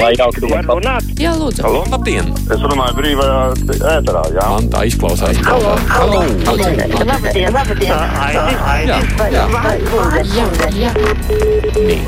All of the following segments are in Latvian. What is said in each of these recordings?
Vai jauki var runāt? Jā, lūdzu. Halo? Labdien! Es runāju brīvajā ēterā, jā. Man tā izklausās. Halo, halo, halo. Labdien, labdien! Aidi, Aidi. Jā, jā. Jā, jā.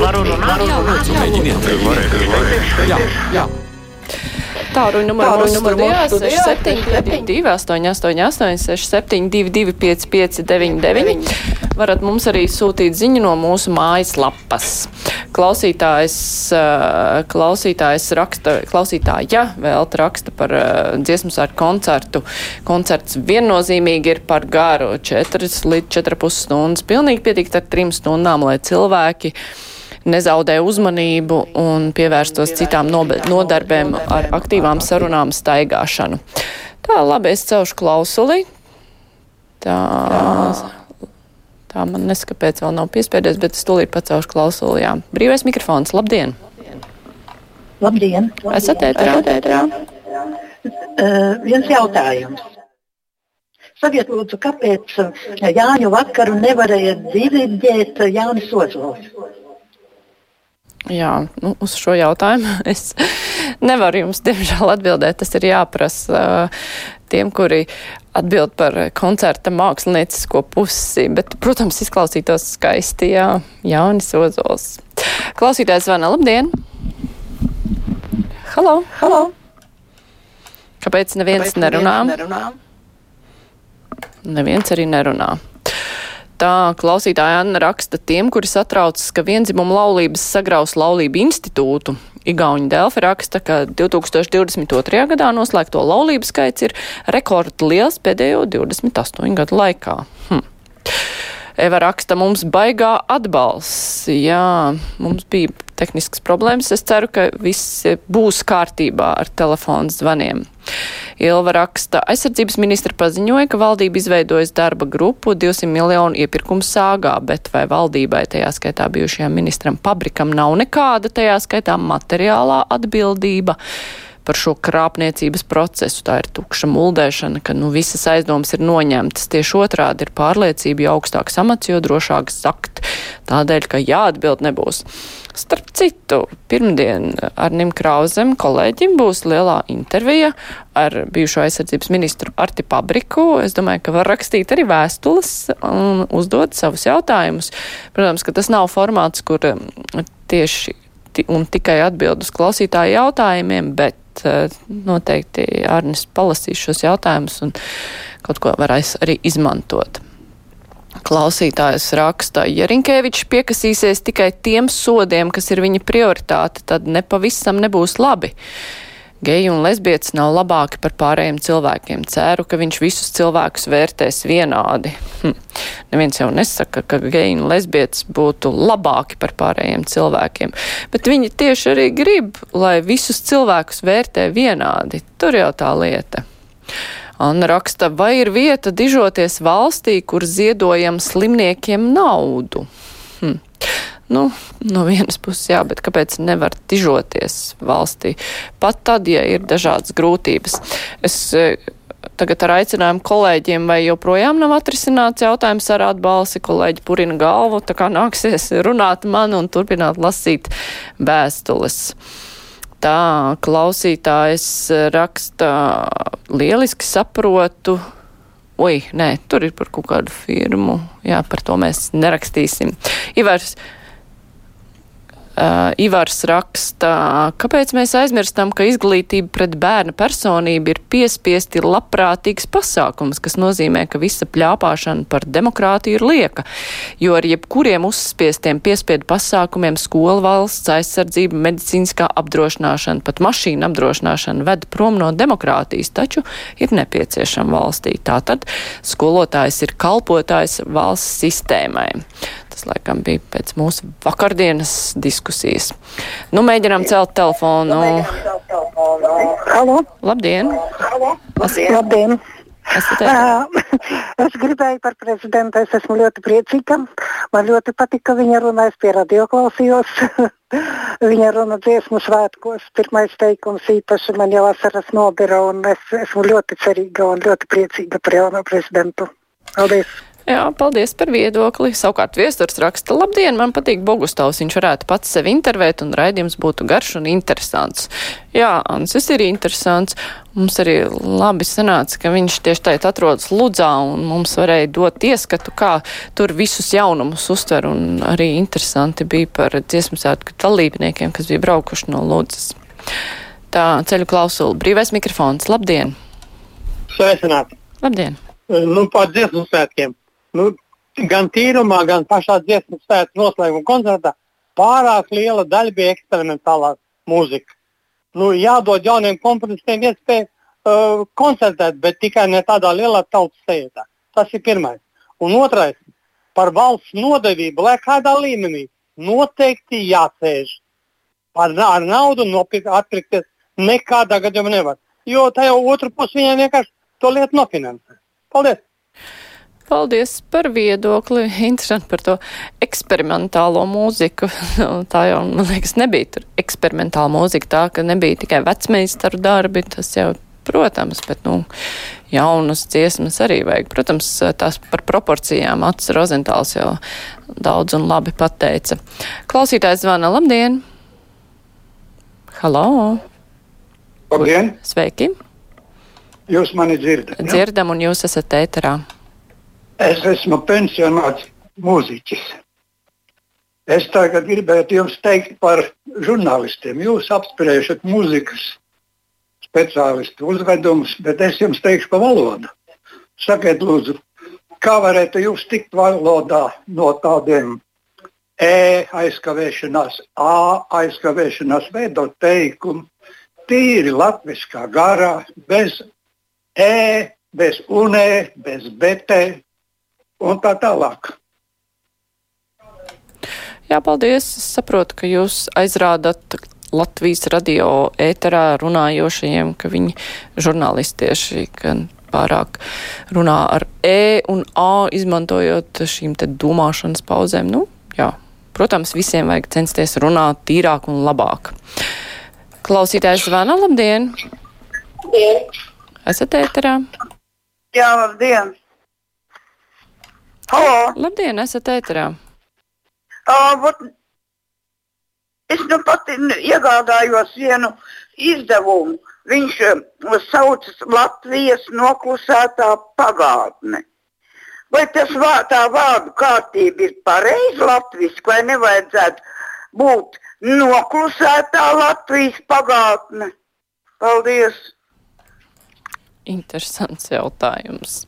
Varu runāt? Jā, lūdzu. Mēģiniet. Jā, jā. Tāruņa numuru Tāruņa numuru numurs studijā studijā 6722 888 672 559 Varat mums arī sūtīt ziņu no mūsu mājas lapas. Klausītājs, eh, klausītājs raksta, klausītāja vēl raksta par eh, dziesmu svētku koncertu. Koncerts viennozīmīgi ir par garu - 4 līdz 4,5 stundas. Pilnīgi pietikt ar 3 stundām, lai cilvēki nezaudē uzmanību un pievērstos citām nodarbēm ar aktīvām sarunām staigāšanu. Tā, labi, es celšu klausuli. Tā, tā man neskapēc vēl nav piespēdies, bet es tūlīt pacelšu klausuli. Jā. Brīvais mikrofons, labdien! Labdien! Esat ēterā? Uh, viens jautājums. Sakiet, lūdzu, kāpēc uh, Jāņu vakaru nevarēja diriģēt uh, Jānis Ozols? Jā, nu, uz šo jautājumu es nevaru jums, diemžēl, atbildēt. Tas ir jāprasa uh, tiem, kuri atbild par koncerta māksliniecisko pusi. Bet, protams, izklausītos skaisti, jā, Jānis Ozols. Klausītājs Vana, labdien! Halo! Halo! Kāpēc neviens nerunā? Neviens arī nerunā. Tā klausītāja Anna raksta tiem, kuri satraucas, ka vienzimuma laulības sagraus laulību institūtu. Igauņa Delfi raksta, ka 2022. gadā noslēgto laulību skaits ir rekordliels pēdējo 28 gadu laikā. Hm. Eva raksta, mums baigā atbalsts. Jā, mums bija tehniskas problēmas. Es ceru, ka viss būs kārtībā ar telefonu zvaniem. Ilva raksta, aizsardzības ministra paziņoja, ka valdība izveidojas darba grupu 200 miljonu iepirkumu sāgā, bet vai valdībai, tajā skaitā bijušajam ministram Pabrikam, nav nekāda tajā skaitā materiālā atbildība par šo krāpniecības procesu. Tā ir tukša muldēšana, ka nu, visas aizdomas ir noņemtas. Tieši otrādi ir pārliecība, jo augstāks amats, jo drošāk sakt. Tādēļ, ka jāatbild nebūs. Starp citu, pirmdien Arnim Krauzem kolēģim būs lielā intervija ar bijušo aizsardzības ministru Arti Pabriku. Es domāju, ka var rakstīt arī vēstules un uzdot savus jautājumus. Protams, ka tas nav formāts, kur tieši un tikai atbild uz klausītāju jautājumiem, bet noteikti Arnis palasīs šos jautājumus un kaut ko varēs arī izmantot. Klausītājs raksta, ja Rinkēvičs piekasīsies tikai tiem sodiem, kas ir viņa prioritāte, tad nepavisam nebūs labi. Geji un lesbietis nav labāki par pārējiem cilvēkiem. Ceru, ka viņš visus cilvēkus vērtēs vienādi. Hm. Neviens jau nesaka, ka geji un lesbietis būtu labāki par pārējiem cilvēkiem, bet viņi tieši arī grib, lai visus cilvēkus vērtē vienādi. Tur jau tā lieta. Anna raksta, vai ir vieta dižoties valstī, kur ziedojam slimniekiem naudu? Hm. Nu, no vienas puses, jā, bet kāpēc nevar dižoties valstī? Pat tad, ja ir dažādas grūtības. Es tagad ar aicinājumu kolēģiem, vai joprojām nav atrisināts jautājums ar atbalsi, kolēģi purina galvu, tā kā nāksies runāt man un turpināt lasīt vēstules. Tā klausītājs raksta, lieliski saprotu. Oi, nē, tur ir par kaut kādu firmu. Jā, par to mēs nerakstīsim. Ivars, Uh, Ivars raksta, kāpēc mēs aizmirstam, ka izglītība pret bērna personību ir piespiesti labprātīgs pasākums, kas nozīmē, ka visa pļāpāšana par demokrātiju ir lieka, jo ar jebkuriem uzspiestiem piespiedu pasākumiem skola valsts aizsardzība, medicīniskā apdrošināšana, pat mašīna apdrošināšana ved prom no demokrātijas, taču ir nepieciešama valstī. Tātad skolotājs ir kalpotājs valsts sistēmai. Tas, laikam, bija pēc mūsu vakardienas diskusijas. Nu, mēģinām celt telefonu. Halo. Labdien! Labdien! Labdien. Esat Uh, es gribēju par prezidentu. Es esmu ļoti priecīga. Man ļoti patika, ka viņa runājas pie radioklausījos. viņa runa dziesmu svētkos. Pirmais teikums īpaši man jau vasaras nobira, un es esmu ļoti cerīga un ļoti priecīga par jauno prezidentu. Paldies! Jā, paldies par viedokli. Savukārt viesturs raksta, labdien, man patīk Bogustāvs, viņš varētu pats sevi intervēt un raidījums būtu garš un interesants. Jā, Ansis ir interesants. Mums arī labi sanāca, ka viņš tieši tajā atrodas Ludzā un mums varēja dot ieskatu, kā tur visus jaunumus uztver un arī interesanti bija par dziesmu svētku dalībniekiem, kas bija braukuši no Ludzas. Tā ceļu klausula, brīvais mikrofons, labdien! Sveicināti! Labdien! Nu, par dziesmu svētkiem nu, gan tīrumā, gan pašā dziesmu svētku noslēguma koncertā pārāk liela daļa bija eksperimentālā mūzika. Nu, jādod jauniem komponistiem iespēju uh, koncertēt, bet tikai ne tādā lielā tautas sejotā. Tas ir pirmais. Un otrais par valsts nodevību, lai kādā līmenī noteikti jāsēž. Ar, ar naudu nopirkt, atpirkties nekādā gadījumā nevar. Jo tajā otru pusi viņai vienkārši to lietu nofinansē. Paldies! Paldies par viedokli. Interesanti par to eksperimentālo mūziku. tā jau, man liekas, nebija tur eksperimentāla mūzika, tā ka nebija tikai vecmeistaru darbi, tas jau, protams, bet, nu, jaunas dziesmas arī vajag. Protams, tās par proporcijām Ats Rozentāls jau daudz un labi pateica. Klausītājs zvana, labdien! Halo! Labdien! Sveiki! Jūs mani dzirdat? Ja? Dzirdam, un jūs esat ēterā. Es esmu pensionāts mūziķis. Es tagad gribētu jums teikt par žurnālistiem. Jūs apspriežat mūzikas speciālistu uzvedumus, bet es jums teikšu par valodu. Sakiet, lūdzu, kā varētu jūs tikt valodā no tādiem E aizkavēšanās, A aizkavēšanās, veidot teikumu tīri latviskā garā, bez E, bez UNE, bez BT, un tā tālāk. Jā, paldies. Es saprotu, ka jūs aizrādat Latvijas radio ēterā runājošajiem, ka viņi žurnālisti tieši pārāk runā ar E un A, izmantojot šīm te domāšanas pauzēm. Nu, jā, protams, visiem vajag censties runāt tīrāk un labāk. Klausītājs zvana, labdien! Labdien! Esat ēterā? Jā, labdien! Halo! Labdien, esat ēterā! Uh, vat, es nu pat iegādājos vienu izdevumu. Viņš uh, saucas Latvijas noklusētā pagātne. Vai tas vā, tā vārdu kārtība ir pareiza latviešu, vai nevajadzētu būt noklusētā Latvijas pagātne? Paldies! Interesants jautājums.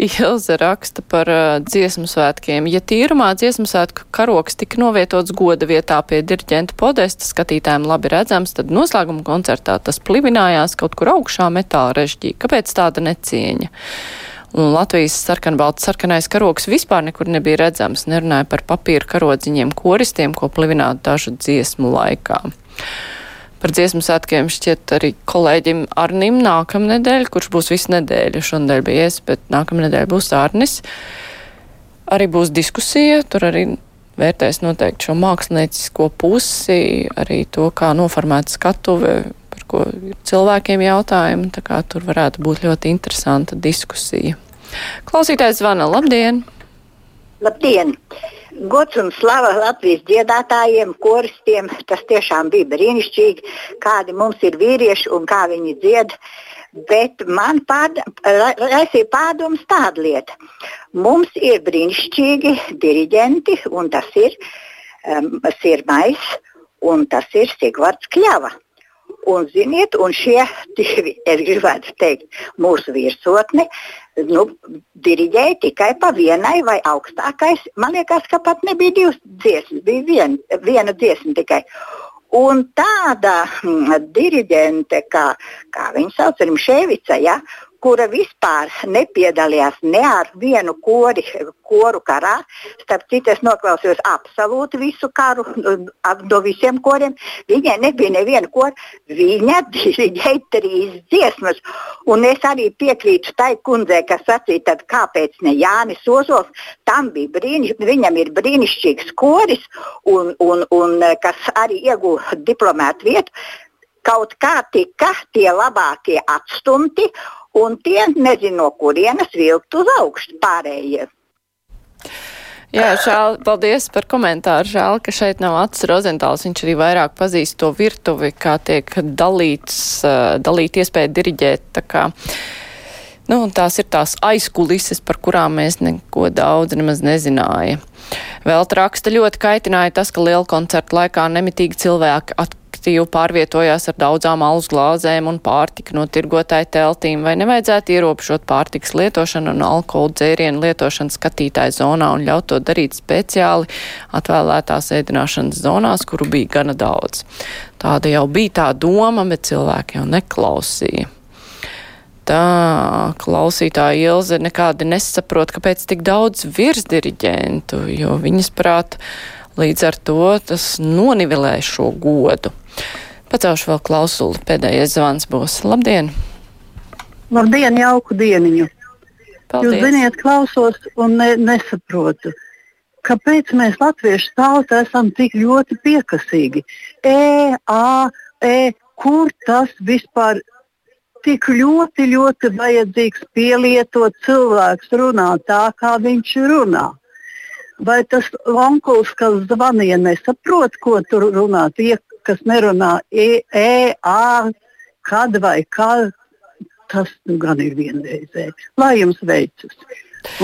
Ilze raksta par uh, dziesmu svētkiem. Ja tīrumā dziesmu svētku karoks tika novietots goda vietā pie diriģenta podesta, skatītājiem labi redzams, tad noslēguma koncertā tas plivinājās kaut kur augšā metāla režģī. Kāpēc tāda necieņa? Un Latvijas sarkanbalts sarkanais karoks vispār nekur nebija redzams, nerunāja par papīra karodziņiem koristiem, ko plivinātu dažu dziesmu laikā par dziesmu svētkiem šķiet arī kolēģim Arnim nākamnedēļ, kurš būs visu nedēļu. Šonadēļ bija es, bet nākamnedēļ būs Arnis. Arī būs diskusija, tur arī vērtēs noteikti šo māksliniecisko pusi, arī to, kā noformēt skatuve, par ko cilvēkiem jautājumi, tā kā tur varētu būt ļoti interesanta diskusija. Klausītājs zvana, labdien! Labdien! Gods un slava Latvijas dziedātājiem, koristiem. Tas tiešām bija brīnišķīgi, kādi mums ir vīrieši un kā viņi dzied. Bet man pārd, raisīja pārdomas tāda lieta. Mums ir brīnišķīgi diriģenti, un tas ir um, Sirmais, un tas ir Sigvards Kļava. Un, ziniet, un šie divi, es gribētu teikt, mūsu virsotni, nu, diriģēja tikai pa vienai vai augstākais. Man liekas, ka pat nebija divas dziesmas, bija vien, viena dziesma tikai. Un tāda mm, diriģente, kā, kā viņa sauc, ir Ševica, ja, kura vispār nepiedalījās ne ar vienu kori, koru karā. Starp citu, es noklausījos absolūti visu karu no visiem koriem. Viņai nebija neviena kora. Viņa diriģēja trīs dziesmas. Un es arī piekrītu tai kundzei, kas sacīja, tad kāpēc ne Jānis Ozols. Tam bija brīniš, viņam ir brīnišķīgs koris, un, un, un kas arī ieguva diplomātu vietu kaut kā tika tie labākie atstumti, un tie nezinu, no kurienes vilkt uz augšu pārējie. Jā, žēl, paldies par komentāru. Žēl, ka šeit nav acis Rozentāls. Viņš arī vairāk pazīst to virtuvi, kā tiek dalīts, eh, dalīt iespēja diriģēt. Tā kā, nu, tās ir tās aizkulises, par kurām mēs neko daudz nemaz nezināja. Vēl raksta ļoti kaitināja tas, ka liela koncerta laikā nemitīgi cilvēki at aktīvi pārvietojās ar daudzām alus glāzēm un pārtika no tirgotāju teltīm, vai nevajadzētu ierobežot pārtikas lietošanu un alkohola dzērienu lietošanu skatītāju zonā un ļaut to darīt speciāli atvēlētās ēdināšanas zonās, kuru bija gana daudz. Tāda jau bija tā doma, bet cilvēki jau neklausīja. Tā klausītāja Ilze nekādi nesaprot, kāpēc tik daudz virsdiriģentu, jo viņas prāt līdz ar to tas nonivelē šo godu. Pacelšu vēl klausuli. Pēdējais zvans būs. Labdien! Labdien, jauku dieniņu! Paldies. Jūs ziniet, klausos un ne, nesaprotu. Kāpēc mēs latviešu tauta esam tik ļoti piekasīgi? E, A, E, kur tas vispār tik ļoti, ļoti vajadzīgs pielietot cilvēks runā tā, kā viņš runā? Vai tas onkulis, kas zvanīja, nesaprot, ko tur runā? Kas nerunā E, e A, kad vai kā, tas nu, gan ir vienreizēji. Lai jums veicas!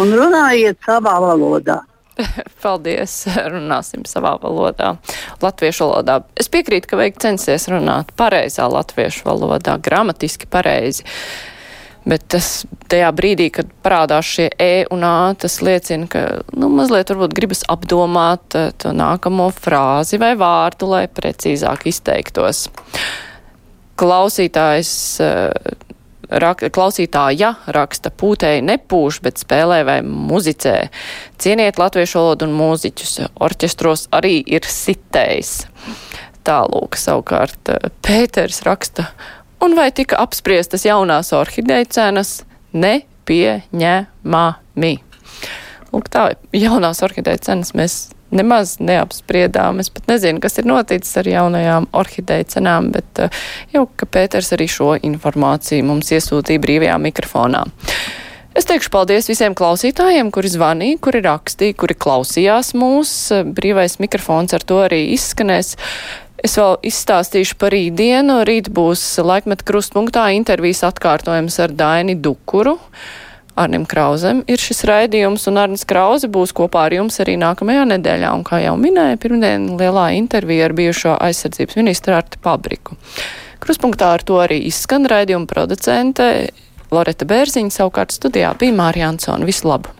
Un runājiet savā valodā. Paldies, runāsim savā valodā, latviešu valodā. Es piekrītu, ka vajag censties runāt pareizā latviešu valodā, gramatiski pareizi. Bet tas tajā brīdī, kad parādās šie E un A, tas liecina, ka nu, mazliet varbūt gribas apdomāt eh, to nākamo frāzi vai vārdu, lai precīzāk izteiktos. Klausītājs eh, rak, klausītāja raksta pūtēji nepūš, bet spēlē vai muzicē. Cieniet latviešu valodu un mūziķus. Orķestros arī ir sitējs. Tālūk, savukārt eh, Pēters raksta, un vai tika apspriestas jaunās orhideju cenas nepieņemami. Lūk, tā jaunās orhideju cenas mēs nemaz neapspriedām. Es pat nezinu, kas ir noticis ar jaunajām orhideju cenām, bet uh, jau ka Pēters arī šo informāciju mums iesūtīja brīvajā mikrofonā. Es teikšu paldies visiem klausītājiem, kuri zvanīja, kuri rakstīja, kuri klausījās mūs. Brīvais mikrofons ar to arī izskanēs. Es vēl izstāstīšu par rītdienu. Rīt būs laikmet krustpunktā intervijas atkārtojums ar Daini Dukuru. Arnim Krauzem ir šis raidījums, un Arnis Krauze būs kopā ar jums arī nākamajā nedēļā. Un, kā jau minēju, pirmdien lielā intervija ar bijušo aizsardzības ministru Arti Pabriku. Kruspunktā ar to arī izskan raidījuma producente Loreta Bērziņa, savukārt studijā bija Mārija Ansona. Visu labu!